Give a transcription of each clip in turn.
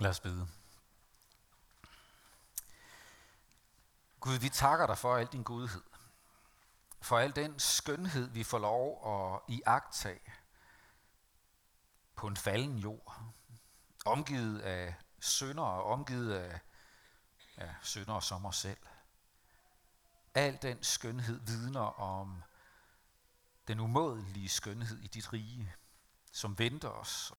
Lad os bede. Gud, vi takker dig for al din godhed. For al den skønhed, vi får lov at iagtage på en falden jord. Omgivet af sønder og omgivet af ja, sønder som os selv. Al den skønhed vidner om den umådelige skønhed i dit rige, som venter os.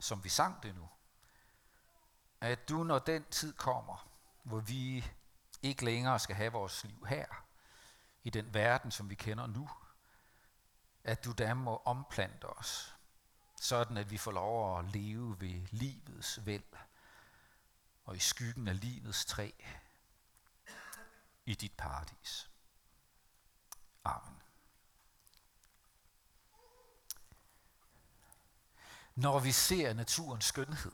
Som vi sang det nu. At du, når den tid kommer, hvor vi ikke længere skal have vores liv her, i den verden, som vi kender nu, at du da må omplante os, sådan at vi får lov at leve ved livets væld og i skyggen af livets træ i dit paradis. Amen. Når vi ser naturens skønhed,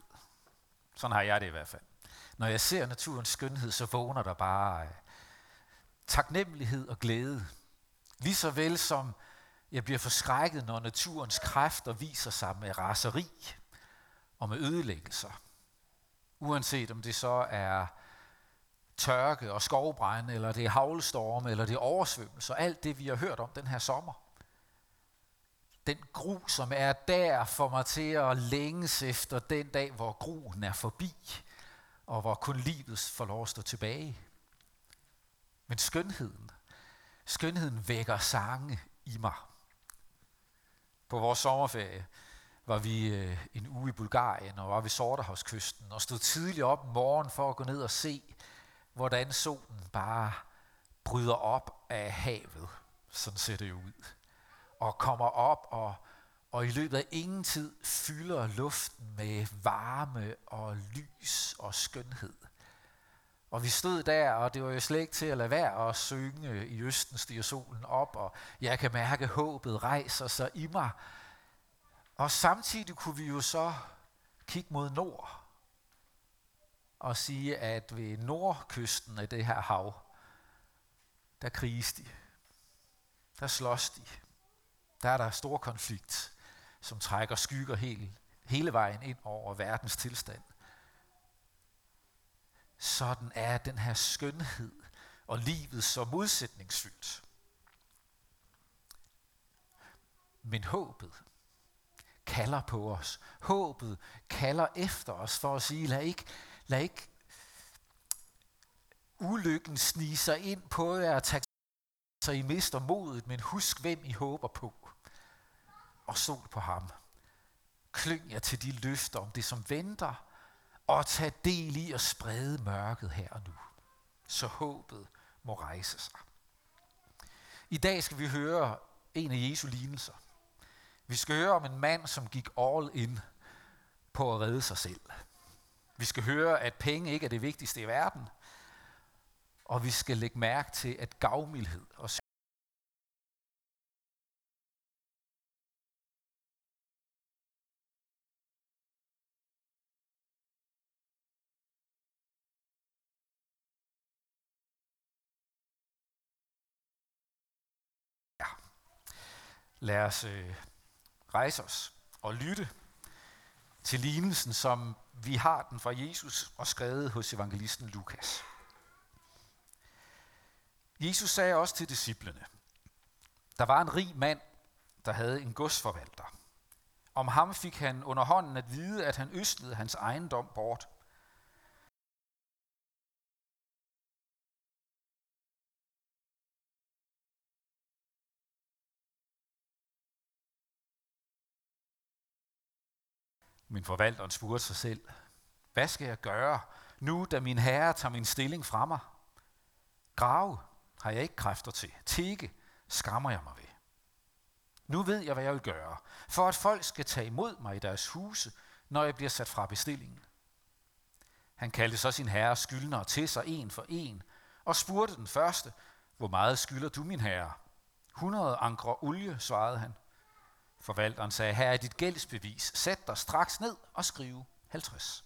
sådan har jeg det i hvert fald. Når jeg ser naturens skønhed, så vågner der bare øh, taknemmelighed og glæde. Lige så vel som jeg bliver forskrækket, når naturens kræfter viser sig med raseri og med ødelæggelser. Uanset om det så er tørke og skovbrænde, eller det er havlstorme, eller det er oversvømmelse, alt det, vi har hørt om den her sommer. Den gru, som er der, får mig til at længes efter den dag, hvor gruen er forbi, og hvor kun livet får lov at stå tilbage. Men skønheden, skønheden vækker sange i mig. På vores sommerferie var vi øh, en uge i Bulgarien og var ved Sortehavskysten og stod tidligt op om morgenen for at gå ned og se, hvordan solen bare bryder op af havet. Sådan ser det ud. Og kommer op og, og i løbet af ingen tid fylder luften med varme og lys og skønhed. Og vi stod der, og det var jo slet ikke til at lade være at synge i Østen stiger solen op, og jeg kan mærke, at håbet rejser sig i mig. Og samtidig kunne vi jo så kigge mod nord og sige, at ved nordkysten af det her hav, der kriges de. Der slås de. Der er der stor konflikt, som trækker skygger hele, hele vejen ind over verdens tilstand sådan er den her skønhed og livet så modsætningsfyldt. Men håbet kalder på os. Håbet kalder efter os for at sige, lad ikke, lad ikke ulykken snige sig ind på jer og tage så I mister modet, men husk, hvem I håber på. Og stol på ham. Klyng jer til de løfter om det, som venter, og tage del i at sprede mørket her og nu, så håbet må rejse sig. I dag skal vi høre en af Jesu lignelser. Vi skal høre om en mand, som gik all in på at redde sig selv. Vi skal høre, at penge ikke er det vigtigste i verden. Og vi skal lægge mærke til, at gavmildhed og Lad os øh, rejse os og lytte til lignelsen, som vi har den fra Jesus og skrevet hos evangelisten Lukas. Jesus sagde også til disciplene, der var en rig mand, der havde en godsforvalter. Om ham fik han under hånden at vide, at han østlede hans ejendom bort – Min forvalteren spurgte sig selv, hvad skal jeg gøre, nu da min herre tager min stilling fra mig? Grave har jeg ikke kræfter til. Tikke skammer jeg mig ved. Nu ved jeg, hvad jeg vil gøre, for at folk skal tage imod mig i deres huse, når jeg bliver sat fra bestillingen. Han kaldte så sin herre skyldnere til sig en for en, og spurgte den første, hvor meget skylder du, min herre? 100 ankre olie, svarede han. Forvalteren sagde, her er dit gældsbevis. Sæt dig straks ned og skriv 50.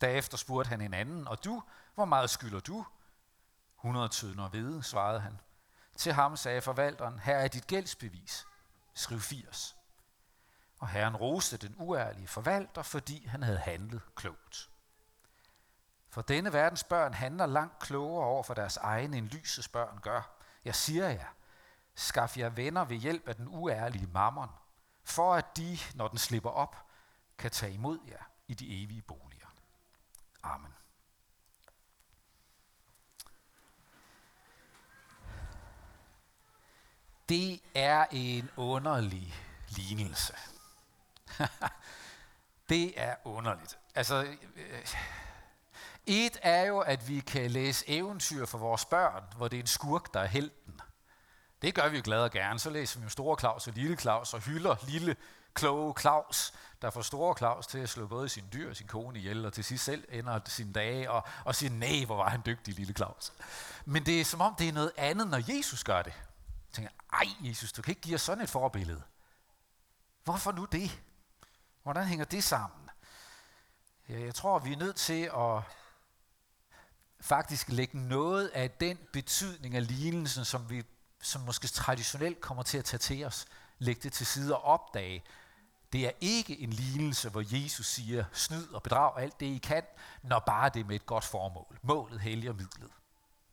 Derefter spurgte han en anden, og du, hvor meget skylder du? 100 tønder hvede, svarede han. Til ham sagde forvalteren, her er dit gældsbevis. Skriv 80. Og herren roste den uærlige forvalter, fordi han havde handlet klogt. For denne verdens børn handler langt klogere over for deres egne, end lysets børn gør. Jeg siger jer, skaf jer venner ved hjælp af den uærlige mammon, for at de, når den slipper op, kan tage imod jer i de evige boliger. Amen. Det er en underlig lignelse. det er underligt. Altså, øh, et er jo, at vi kan læse eventyr for vores børn, hvor det er en skurk, der er helten. Det gør vi jo glade og gerne. Så læser vi jo Store Claus og Lille Claus og hylder lille, kloge Claus, der får Store Claus til at slå både sin dyr og sin kone ihjel, og til sidst selv ender sine dage og, og siger, nej, hvor var han dygtig, lille Claus. Men det er som om, det er noget andet, når Jesus gør det. Jeg tænker, ej Jesus, du kan ikke give os sådan et forbillede. Hvorfor nu det? Hvordan hænger det sammen? Jeg tror, vi er nødt til at faktisk lægge noget af den betydning af lignelsen, som vi som måske traditionelt kommer til at tage til os, lægge det til side og opdage, det er ikke en lignelse, hvor Jesus siger, snyd og bedrag alt det, I kan, når bare det er med et godt formål. Målet helliger midlet.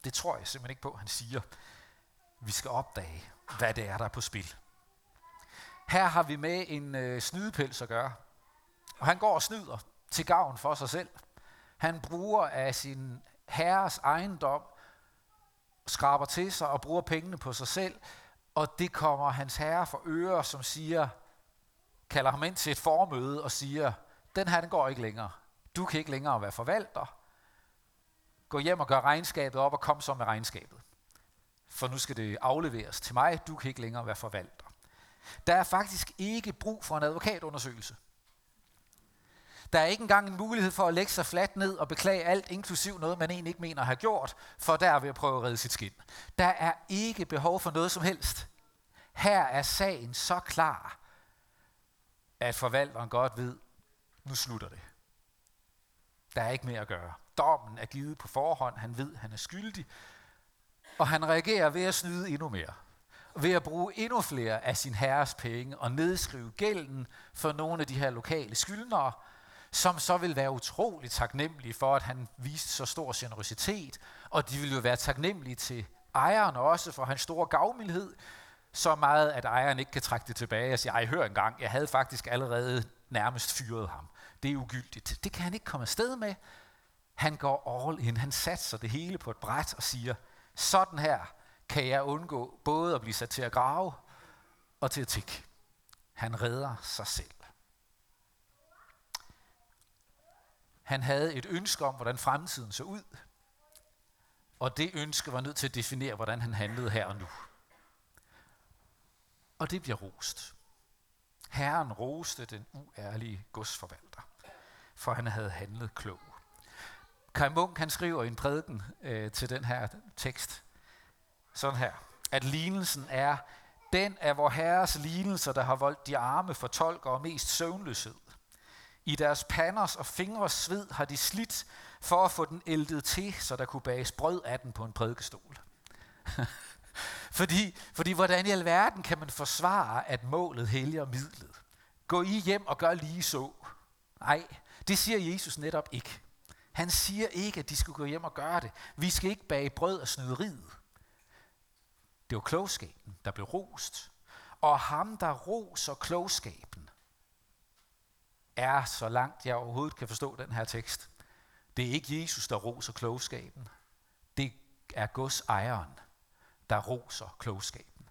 Det tror jeg simpelthen ikke på, han siger. Vi skal opdage, hvad det er, der er på spil. Her har vi med en øh, snydepels at gøre. Og han går og snyder til gavn for sig selv. Han bruger af sin herres ejendom, skraber til sig og bruger pengene på sig selv, og det kommer hans herre for øre, som siger, kalder ham ind til et formøde og siger, den her den går ikke længere. Du kan ikke længere være forvalter. Gå hjem og gør regnskabet op og kom så med regnskabet. For nu skal det afleveres til mig. Du kan ikke længere være forvalter. Der er faktisk ikke brug for en advokatundersøgelse. Der er ikke engang en mulighed for at lægge sig fladt ned og beklage alt, inklusiv noget, man egentlig ikke mener at have gjort, for der vil at prøve at redde sit skin. Der er ikke behov for noget som helst. Her er sagen så klar, at forvalteren godt ved, nu slutter det. Der er ikke mere at gøre. Dommen er givet på forhånd, han ved, han er skyldig, og han reagerer ved at snyde endnu mere. Ved at bruge endnu flere af sin herres penge og nedskrive gælden for nogle af de her lokale skyldnere, som så vil være utroligt taknemmelige for, at han viste så stor generøsitet, og de vil jo være taknemmelige til ejeren også for hans store gavmildhed, så meget, at ejeren ikke kan trække det tilbage og sige, ej, hør engang, jeg havde faktisk allerede nærmest fyret ham. Det er ugyldigt. Det kan han ikke komme afsted med. Han går all in. Han satser det hele på et bræt og siger, sådan her kan jeg undgå både at blive sat til at grave og til at tikke. Han redder sig selv. Han havde et ønske om, hvordan fremtiden så ud. Og det ønske var nødt til at definere, hvordan han handlede her og nu. Og det bliver rost. Herren roste den uærlige godsforvalter, for han havde handlet klog. Kai Munk han skriver i en prædiken øh, til den her tekst, sådan her, at lignelsen er den af vor herres lignelser, der har voldt de arme for tolker og mest søvnløshed. I deres panders og fingres sved har de slidt for at få den ældet til, så der kunne bages brød af den på en prædikestol. fordi, fordi hvordan i alverden kan man forsvare, at målet helliger midlet? Gå I hjem og gør lige så. Nej, det siger Jesus netop ikke. Han siger ikke, at de skulle gå hjem og gøre det. Vi skal ikke bage brød af snyderiet. Det var klogskaben, der blev rost. Og ham, der roser klogskaben, er, så langt jeg overhovedet kan forstå den her tekst, det er ikke Jesus, der roser klogskaben. Det er Guds ejeren, der roser klogskaben.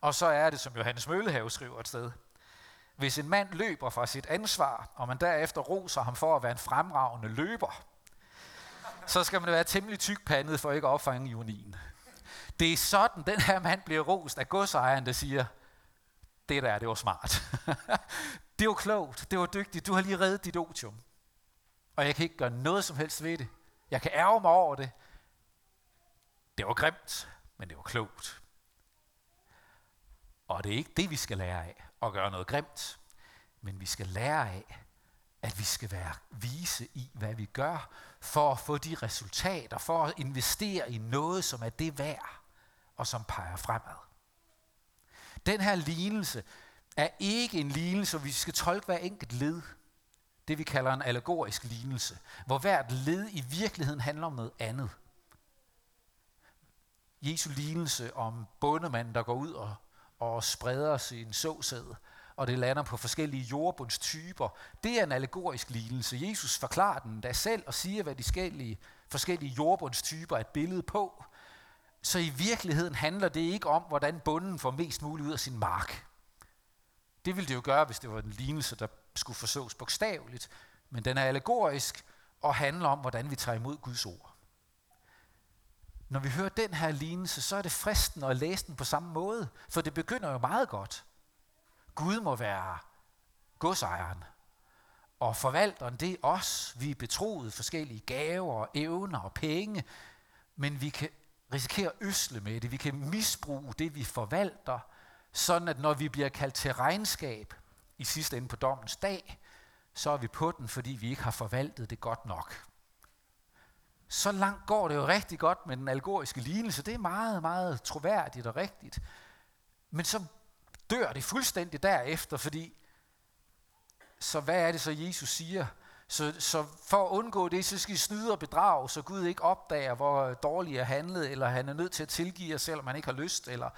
Og så er det, som Johannes Møllehave skriver et sted, hvis en mand løber fra sit ansvar, og man derefter roser ham for at være en fremragende løber, så skal man være temmelig tykpandet for ikke at opfange ionien. Det er sådan, den her mand bliver rost af godsejeren, der siger, det der, det var smart. det var klogt, det var dygtigt, du har lige reddet dit otium. Og jeg kan ikke gøre noget som helst ved det. Jeg kan ærge mig over det. Det var grimt, men det var klogt. Og det er ikke det, vi skal lære af, at gøre noget grimt. Men vi skal lære af, at vi skal være vise i, hvad vi gør, for at få de resultater, for at investere i noget, som er det værd, og som peger fremad. Den her lignelse er ikke en lignelse, hvor vi skal tolke hver enkelt led. Det vi kalder en allegorisk lignelse, hvor hvert led i virkeligheden handler om noget andet. Jesu lignelse om bondemanden, der går ud og, og spreder sin såsæd, og det lander på forskellige jordbundstyper. Det er en allegorisk lignelse. Jesus forklarer den da selv og siger, hvad de forskellige, forskellige jordbundstyper er et billede på. Så i virkeligheden handler det ikke om, hvordan bunden får mest muligt ud af sin mark. Det ville det jo gøre, hvis det var en lignelse, der skulle forstås bogstaveligt. Men den er allegorisk og handler om, hvordan vi tager imod Guds ord. Når vi hører den her lignelse, så er det fristende at læse den på samme måde, for det begynder jo meget godt. Gud må være godsejeren, og forvalteren det er os. Vi er betroet forskellige gaver, evner og penge, men vi kan risikere at øsle med det. Vi kan misbruge det, vi forvalter, sådan at når vi bliver kaldt til regnskab i sidste ende på dommens dag, så er vi på den, fordi vi ikke har forvaltet det godt nok. Så langt går det jo rigtig godt med den algoriske lignelse. Det er meget, meget troværdigt og rigtigt. Men så dør det fuldstændig derefter, fordi så hvad er det så Jesus siger? Så, så for at undgå det, så skal I snyde og bedrage, så Gud ikke opdager, hvor dårligt jeg handlede, eller han er nødt til at tilgive jer, selvom han ikke har lyst, eller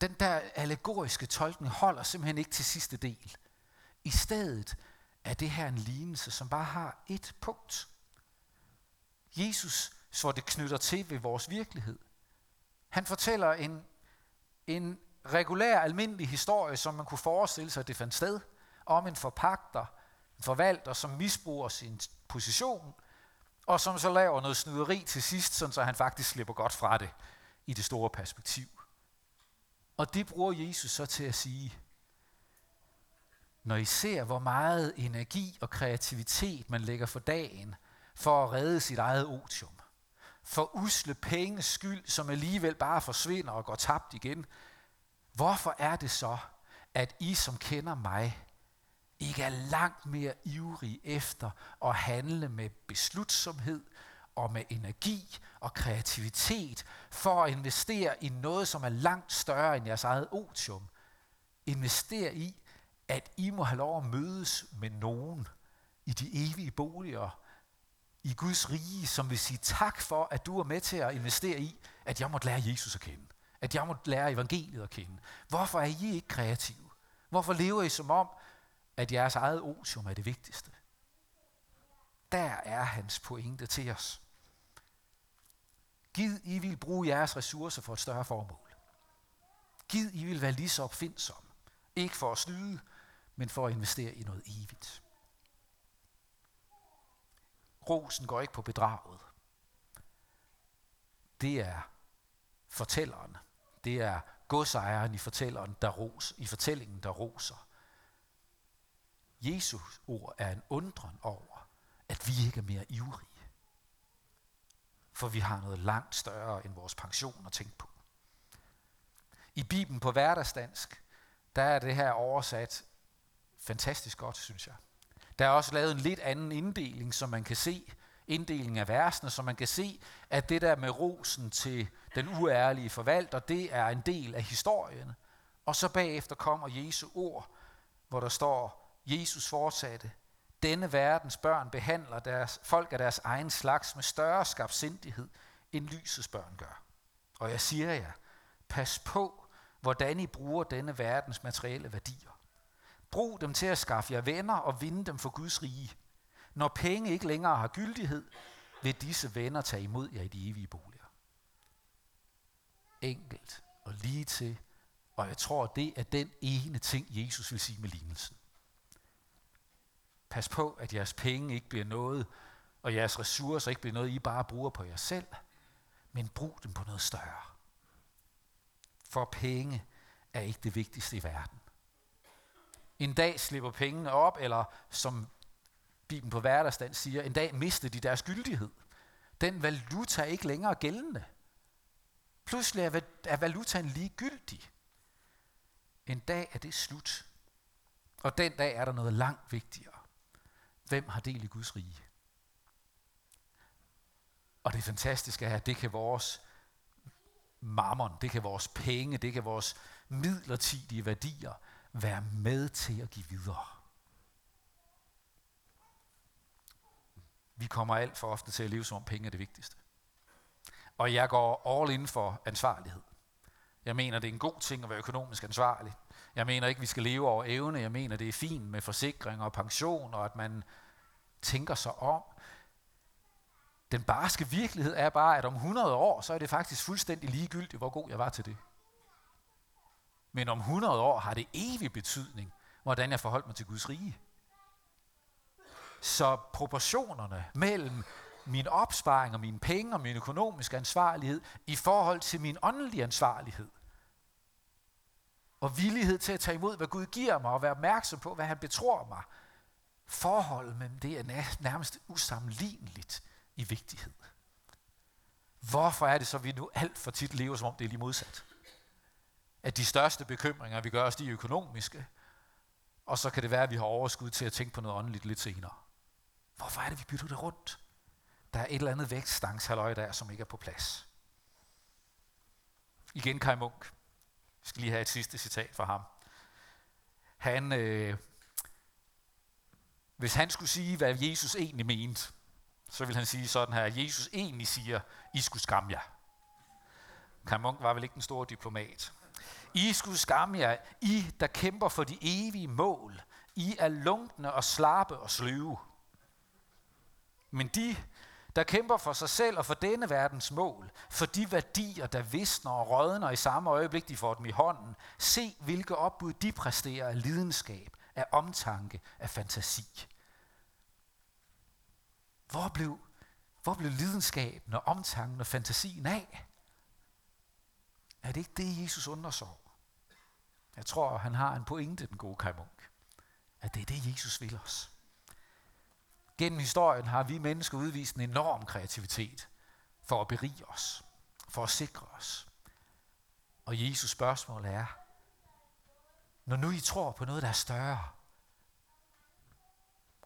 den der allegoriske tolkning holder simpelthen ikke til sidste del. I stedet er det her en lignelse, som bare har et punkt. Jesus, så det knytter til ved vores virkelighed. Han fortæller en, en regulær, almindelig historie, som man kunne forestille sig, at det fandt sted, om en forpagter, en forvalter, som misbruger sin position, og som så laver noget snyderi til sidst, så han faktisk slipper godt fra det i det store perspektiv. Og det bruger Jesus så til at sige, når I ser, hvor meget energi og kreativitet man lægger for dagen for at redde sit eget otium, for usle penges skyld, som alligevel bare forsvinder og går tabt igen, hvorfor er det så, at I, som kender mig, ikke er langt mere ivrige efter at handle med beslutsomhed og med energi og kreativitet for at investere i noget, som er langt større end jeres eget otium. Invester i, at I må have lov at mødes med nogen i de evige boliger i Guds rige, som vil sige tak for, at du er med til at investere i, at jeg måtte lære Jesus at kende. At jeg måtte lære evangeliet at kende. Hvorfor er I ikke kreative? Hvorfor lever I som om, at jeres eget otium er det vigtigste? Der er hans pointe til os. Gid I vil bruge jeres ressourcer for et større formål. Gid I vil være lige så opfindsom. Ikke for at snyde, men for at investere i noget evigt. Rosen går ikke på bedraget. Det er fortælleren. Det er godsejeren i fortælleren, der ros, i fortællingen, der roser. Jesus ord er en undren over, at vi ikke er mere ivrige for vi har noget langt større end vores pension at tænke på. I Bibelen på hverdagsdansk, der er det her oversat fantastisk godt, synes jeg. Der er også lavet en lidt anden inddeling, som man kan se, inddelingen af versene, så man kan se, at det der med rosen til den uærlige forvalter, det er en del af historien. Og så bagefter kommer Jesu ord, hvor der står, Jesus fortsatte, denne verdens børn behandler deres, folk af deres egen slags med større skabsindighed, end lysets børn gør. Og jeg siger jer, pas på, hvordan I bruger denne verdens materielle værdier. Brug dem til at skaffe jer venner og vinde dem for Guds rige. Når penge ikke længere har gyldighed, vil disse venner tage imod jer i de evige boliger. Enkelt og lige til, og jeg tror, det er den ene ting, Jesus vil sige med lignelsen. Pas på, at jeres penge ikke bliver noget, og jeres ressourcer ikke bliver noget, I bare bruger på jer selv, men brug dem på noget større. For penge er ikke det vigtigste i verden. En dag slipper pengene op, eller som Bibelen på hverdagsstand siger, en dag mister de deres gyldighed. Den valuta er ikke længere gældende. Pludselig er valutaen ligegyldig. En dag er det slut. Og den dag er der noget langt vigtigere. Hvem har del i Guds rige? Og det fantastiske er, at det kan vores mammon, det kan vores penge, det kan vores midlertidige værdier være med til at give videre. Vi kommer alt for ofte til at leve som om penge er det vigtigste. Og jeg går all in for ansvarlighed. Jeg mener, det er en god ting at være økonomisk ansvarlig. Jeg mener ikke, vi skal leve over evne. Jeg mener, det er fint med forsikring og pension, og at man tænker sig om. Den barske virkelighed er bare, at om 100 år, så er det faktisk fuldstændig ligegyldigt, hvor god jeg var til det. Men om 100 år har det evig betydning, hvordan jeg forholdt mig til Guds rige. Så proportionerne mellem min opsparing og mine penge og min økonomiske ansvarlighed i forhold til min åndelige ansvarlighed og villighed til at tage imod, hvad Gud giver mig, og være opmærksom på, hvad han betror mig. Forholdet mellem det er nærmest usammenligneligt i vigtighed. Hvorfor er det så, at vi nu alt for tit lever, som om det er lige modsat? At de største bekymringer, vi gør os, de økonomiske, og så kan det være, at vi har overskud til at tænke på noget åndeligt lidt senere. Hvorfor er det, vi bytter det rundt? Der er et eller andet vækststangshalløj der, som ikke er på plads. Igen Kai Munk. Vi skal lige have et sidste citat fra ham. Han, øh, hvis han skulle sige, hvad Jesus egentlig mente, så vil han sige sådan her, Jesus egentlig siger, I skulle skamme jer. Karl Munk var vel ikke den store diplomat. I skulle skamme jer, I der kæmper for de evige mål. I er lunkne og slappe og sløve. Men de, der kæmper for sig selv og for denne verdens mål, for de værdier, der visner og rådner i samme øjeblik, de får dem i hånden, se hvilke opbud de præsterer af lidenskab, af omtanke, af fantasi. Hvor blev, hvor blev lidenskaben og omtanken og fantasien af? Er det ikke det, Jesus undrer sig over? Jeg tror, han har en pointe, den gode Kai Munk. At det er det, Jesus vil os. Gennem historien har vi mennesker udvist en enorm kreativitet for at berige os, for at sikre os. Og Jesus spørgsmål er, når nu I tror på noget, der er større,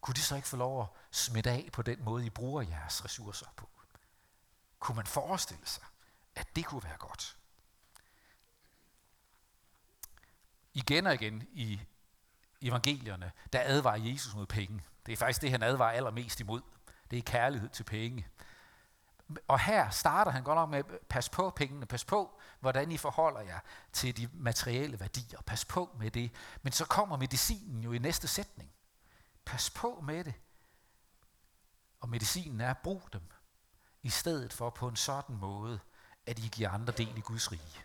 kunne de så ikke få lov at smitte af på den måde, I bruger jeres ressourcer på? Kunne man forestille sig, at det kunne være godt? Igen og igen i evangelierne, der advarer Jesus mod penge. Det er faktisk det, han advarer allermest imod. Det er kærlighed til penge. Og her starter han godt nok med, pas på pengene, pas på, hvordan I forholder jer til de materielle værdier. Pas på med det. Men så kommer medicinen jo i næste sætning. Pas på med det. Og medicinen er, brug dem, i stedet for på en sådan måde, at I giver andre del i Guds rige.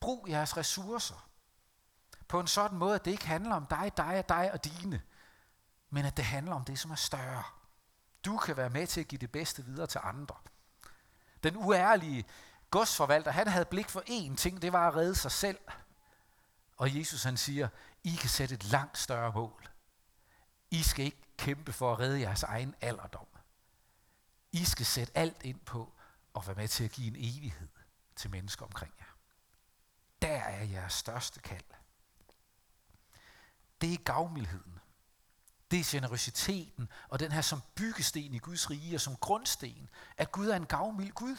Brug jeres ressourcer på en sådan måde, at det ikke handler om dig, dig og dig og dine, men at det handler om det, som er større. Du kan være med til at give det bedste videre til andre. Den uærlige godsforvalter, han havde blik for én ting, det var at redde sig selv. Og Jesus han siger, I kan sætte et langt større mål. I skal ikke kæmpe for at redde jeres egen alderdom. I skal sætte alt ind på at være med til at give en evighed til mennesker omkring jer. Der er jeres største kald. Det er gavmildheden. Det er generøsiteten og den her som byggesten i Guds rige og som grundsten. At Gud er en gavmild Gud.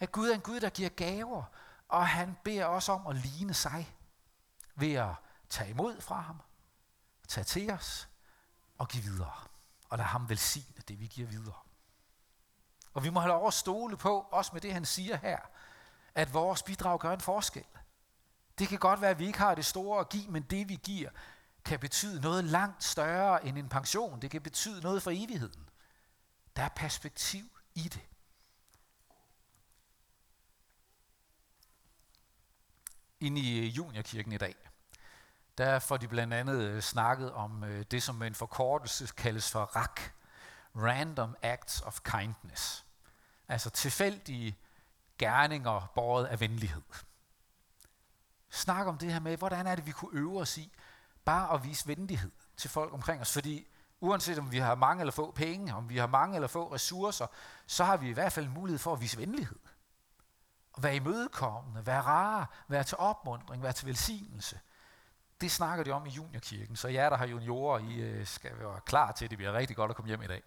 At Gud er en Gud, der giver gaver, og han beder os om at ligne sig ved at tage imod fra ham, tage til os og give videre. Og lad ham velsigne det, vi giver videre. Og vi må have lov at stole på, også med det han siger her, at vores bidrag gør en forskel. Det kan godt være, at vi ikke har det store at give, men det vi giver, kan betyde noget langt større end en pension. Det kan betyde noget for evigheden. Der er perspektiv i det. Inde i øh, juniorkirken i dag, der får de blandt andet øh, snakket om øh, det, som med en forkortelse kaldes for RAK. Random Acts of Kindness. Altså tilfældige gerninger båret af venlighed. Snak om det her med, hvordan er det, vi kunne øve os i bare at vise venlighed til folk omkring os. Fordi uanset om vi har mange eller få penge, om vi har mange eller få ressourcer, så har vi i hvert fald mulighed for at vise venlighed. At være imødekommende, være rare, være til opmundring, være til velsignelse. Det snakker de om i juniorkirken, så jer, der har juniorer, I øh, skal være klar til det. Vi er rigtig godt at komme hjem i dag.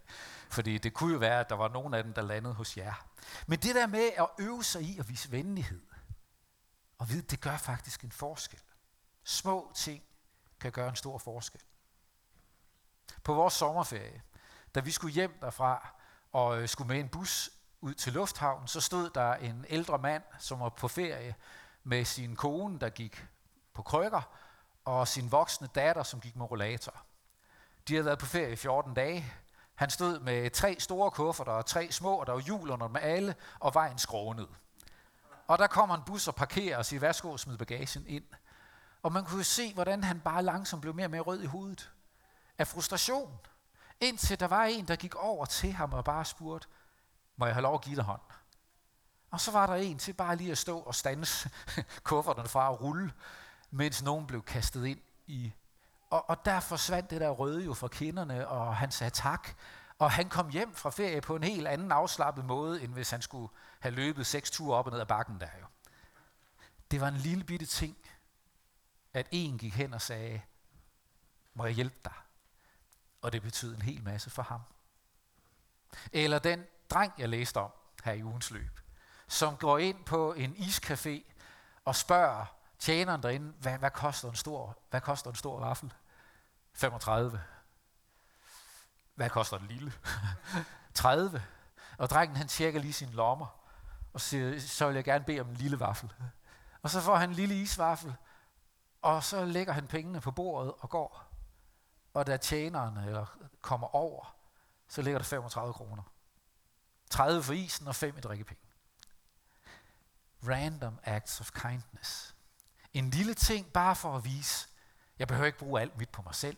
Fordi det kunne jo være, at der var nogen af dem, der landede hos jer. Men det der med at øve sig i at vise venlighed, og vide, det gør faktisk en forskel. Små ting kan gøre en stor forskel. På vores sommerferie, da vi skulle hjem derfra og øh, skulle med en bus ud til lufthavnen, så stod der en ældre mand, som var på ferie med sin kone, der gik på krykker, og sin voksne datter, som gik med rollator. De havde været på ferie i 14 dage. Han stod med tre store kufferter og tre små, og der var hjul under dem alle, og vejen skrånede. Og der kommer en bus og parkerer og siger, værsgo smid bagagen ind. Og man kunne se, hvordan han bare langsomt blev mere og mere rød i hovedet. Af frustration. Indtil der var en, der gik over til ham og bare spurgte, må jeg have lov at give dig hånd? Og så var der en til bare lige at stå og stanse kufferten fra at rulle, mens nogen blev kastet ind i. Og, og der forsvandt det der røde jo fra kinderne, og han sagde tak. Og han kom hjem fra ferie på en helt anden afslappet måde, end hvis han skulle have løbet seks ture op og ned ad bakken der jo. Det var en lille bitte ting, at en gik hen og sagde, må jeg hjælpe dig? Og det betød en hel masse for ham. Eller den dreng, jeg læste om her i ugens løb, som går ind på en iscafé og spørger tjeneren derinde, hvad, hvad, koster en stor, hvad koster en stor vaffel? 35. Hvad koster en lille? 30. Og drengen han tjekker lige sine lommer, og siger, så vil jeg gerne bede om en lille vaffel. Og så får han en lille isvaffel, og så lægger han pengene på bordet og går. Og da tjeneren eller kommer over, så ligger der 35 kroner. 30 for isen og 5 i drikkepenge. Random acts of kindness. En lille ting bare for at vise, jeg behøver ikke bruge alt mit på mig selv.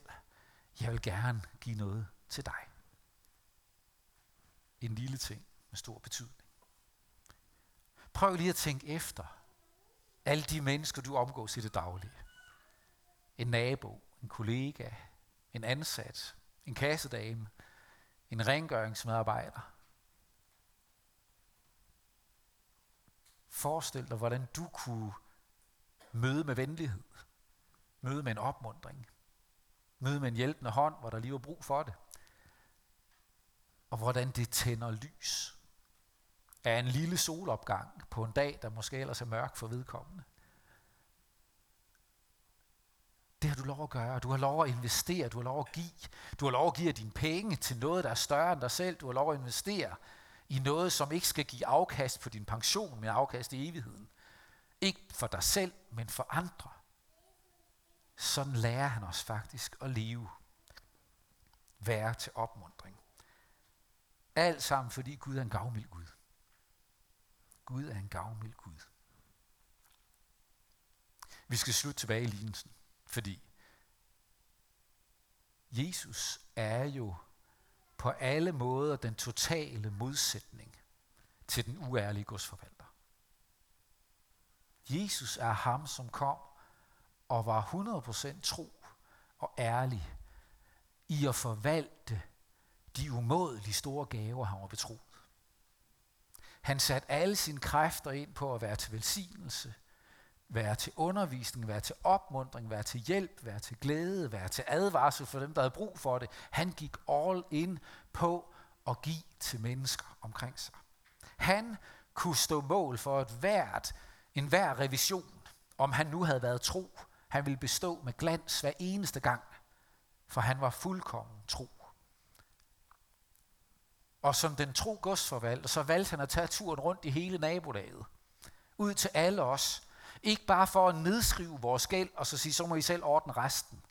Jeg vil gerne give noget til dig. En lille ting med stor betydning. Prøv lige at tænke efter. Alle de mennesker, du omgås i det daglige. En nabo, en kollega, en ansat, en kassedame, en rengøringsmedarbejder. Forestil dig, hvordan du kunne møde med venlighed, møde med en opmundring, møde med en hjælpende hånd, hvor der lige var brug for det. Og hvordan det tænder lys af en lille solopgang på en dag, der måske ellers er mørk for vedkommende. Det har du lov at gøre. Du har lov at investere. Du har lov at give. Du har lov at give dine penge til noget, der er større end dig selv. Du har lov at investere i noget, som ikke skal give afkast på din pension, men afkast i evigheden. Ikke for dig selv, men for andre. Sådan lærer han os faktisk at leve. Være til opmundring. Alt sammen, fordi Gud er en gavmild Gud. Gud er en gavmild Gud. Vi skal slutte tilbage i lignelsen, fordi Jesus er jo på alle måder den totale modsætning til den uærlige godsforvalter. Jesus er ham, som kom og var 100% tro og ærlig i at forvalte de umådelige store gaver, han var betroet. Han satte alle sine kræfter ind på at være til velsignelse, være til undervisning, være til opmundring, være til hjælp, være til glæde, være til advarsel for dem, der havde brug for det. Han gik all in på at give til mennesker omkring sig. Han kunne stå mål for et hvert, en hver revision, om han nu havde været tro. Han ville bestå med glans hver eneste gang, for han var fuldkommen tro. Og som den tro godsforvalter, så valgte han at tage turen rundt i hele nabolaget. Ud til alle os. Ikke bare for at nedskrive vores gæld, og så sige, så må I selv ordne resten.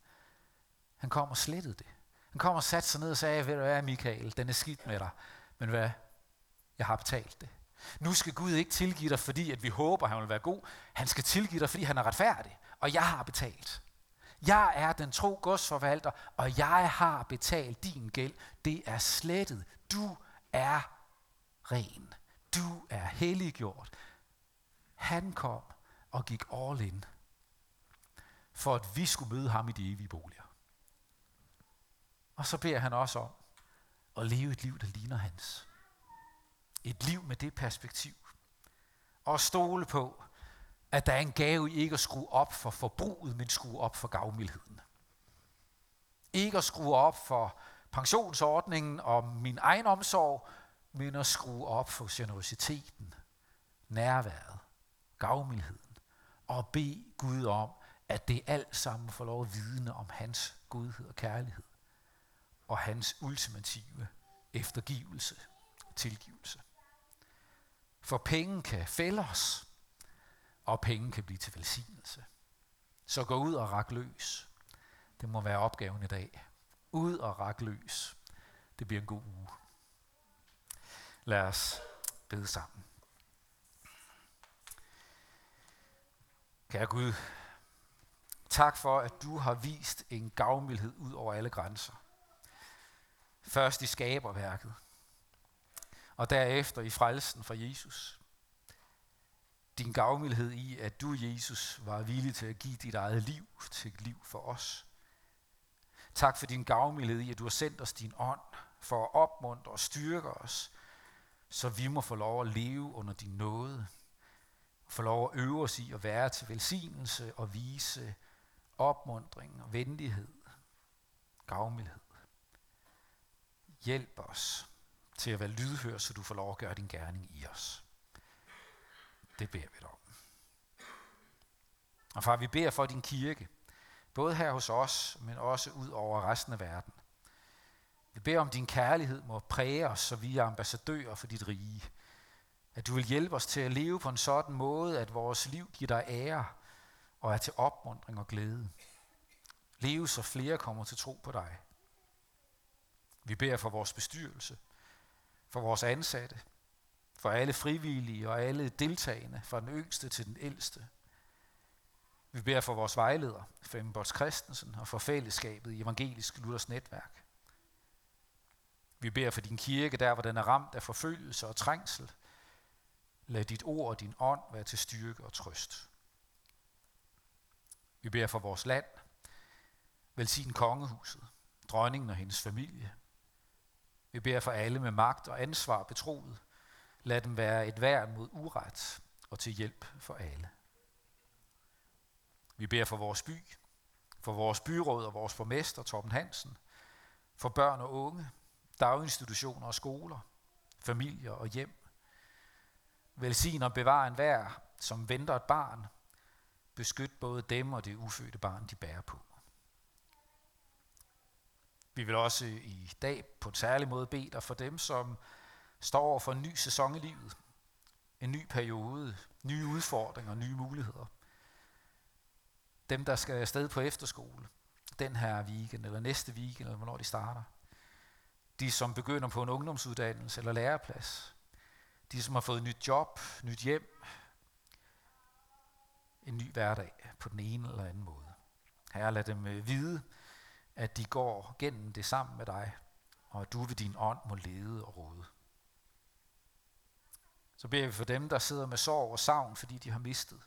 Han kom og slettede det. Han kom og satte sig ned og sagde, ved du hvad, Michael, den er skidt med dig. Men hvad? Jeg har betalt det. Nu skal Gud ikke tilgive dig, fordi at vi håber, han vil være god. Han skal tilgive dig, fordi han er retfærdig. Og jeg har betalt. Jeg er den tro godsforvalter, og jeg har betalt din gæld. Det er slettet. Du er ren. Du er helliggjort. Han kom og gik all in, for at vi skulle møde ham i de evige boliger. Og så beder han også om at leve et liv, der ligner hans. Et liv med det perspektiv. Og stole på, at der er en gave i ikke at skrue op for forbruget, men skrue op for gavmildheden. Ikke at skrue op for pensionsordningen og min egen omsorg, men at skrue op for generositeten, nærværet, gavmildheden og bede Gud om, at det alt sammen får lov at vidne om hans godhed og kærlighed, og hans ultimative eftergivelse, tilgivelse. For penge kan fælde os, og penge kan blive til velsignelse. Så gå ud og rak løs. Det må være opgaven i dag. Ud og rak løs. Det bliver en god uge. Lad os bede sammen. Kære Gud, tak for, at du har vist en gavmildhed ud over alle grænser. Først i skaberværket, og derefter i frelsen fra Jesus. Din gavmildhed i, at du, Jesus, var villig til at give dit eget liv til et liv for os. Tak for din gavmildhed i, at du har sendt os din ånd for at opmuntre og styrke os, så vi må få lov at leve under din nåde, få lov at øve os i at være til velsignelse og vise opmundring og venlighed, gavmildhed. Hjælp os til at være lydhør, så du får lov at gøre din gerning i os. Det beder vi dig om. Og far, vi beder for din kirke, både her hos os, men også ud over resten af verden. Vi beder om din kærlighed må præge os, så vi er ambassadører for dit rige. At du vil hjælpe os til at leve på en sådan måde, at vores liv giver dig ære og er til opmundring og glæde. Leve så flere kommer til tro på dig. Vi beder for vores bestyrelse, for vores ansatte, for alle frivillige og alle deltagende, fra den yngste til den ældste. Vi beder for vores vejleder, Fembots Christensen, og for fællesskabet i Evangelisk Luthers Netværk. Vi beder for din kirke, der hvor den er ramt af forfølgelse og trængsel. Lad dit ord og din ånd være til styrke og trøst. Vi beder for vores land. Velsign kongehuset, dronningen og hendes familie. Vi beder for alle med magt og ansvar betroet. Lad dem være et værn mod uret og til hjælp for alle. Vi beder for vores by, for vores byråd og vores borgmester, Torben Hansen, for børn og unge, daginstitutioner og skoler, familier og hjem. Velsign og bevar en vær, som venter et barn. Beskyt både dem og det ufødte barn, de bærer på. Vi vil også i dag på en særlig måde bede dig for dem, som står over for en ny sæson i livet. En ny periode, nye udfordringer, nye muligheder. Dem, der skal afsted på efterskole, den her weekend, eller næste weekend, eller hvornår de starter. De, som begynder på en ungdomsuddannelse eller læreplads. De, som har fået et nyt job, nyt hjem. En ny hverdag på den ene eller anden måde. Herre, lad dem øh, vide, at de går gennem det sammen med dig, og at du ved din ånd må lede og råde. Så beder vi for dem, der sidder med sorg og savn, fordi de har mistet.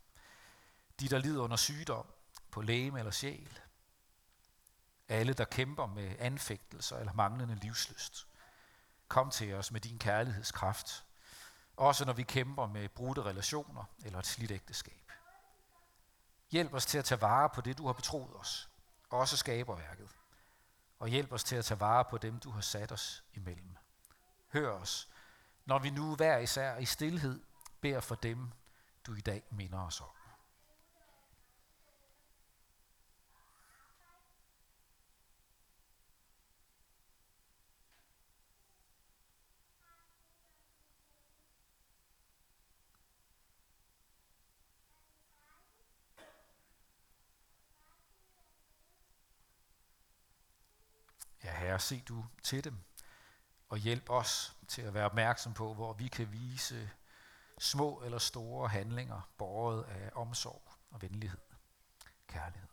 De, der lider under sygdom, på læge eller sjæl. Alle, der kæmper med anfægtelser eller manglende livsløst. Kom til os med din kærlighedskraft. Også når vi kæmper med brudte relationer eller et slidt ægteskab. Hjælp os til at tage vare på det, du har betroet os. Også skaberværket. Og hjælp os til at tage vare på dem, du har sat os imellem. Hør os, når vi nu hver især i stillhed beder for dem, du i dag minder os om. Herre, se du til dem, og hjælp os til at være opmærksom på, hvor vi kan vise små eller store handlinger, båret af omsorg og venlighed, kærlighed.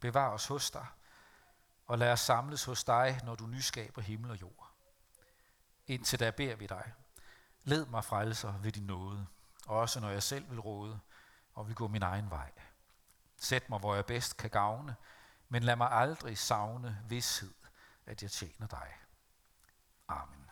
Bevar os hos dig, og lad os samles hos dig, når du nyskaber himmel og jord. Indtil da beder vi dig, led mig frelser ved din nåde, også når jeg selv vil råde og vil gå min egen vej. Sæt mig, hvor jeg bedst kan gavne, men lad mig aldrig savne vidshed, at jeg tjener dig. Amen.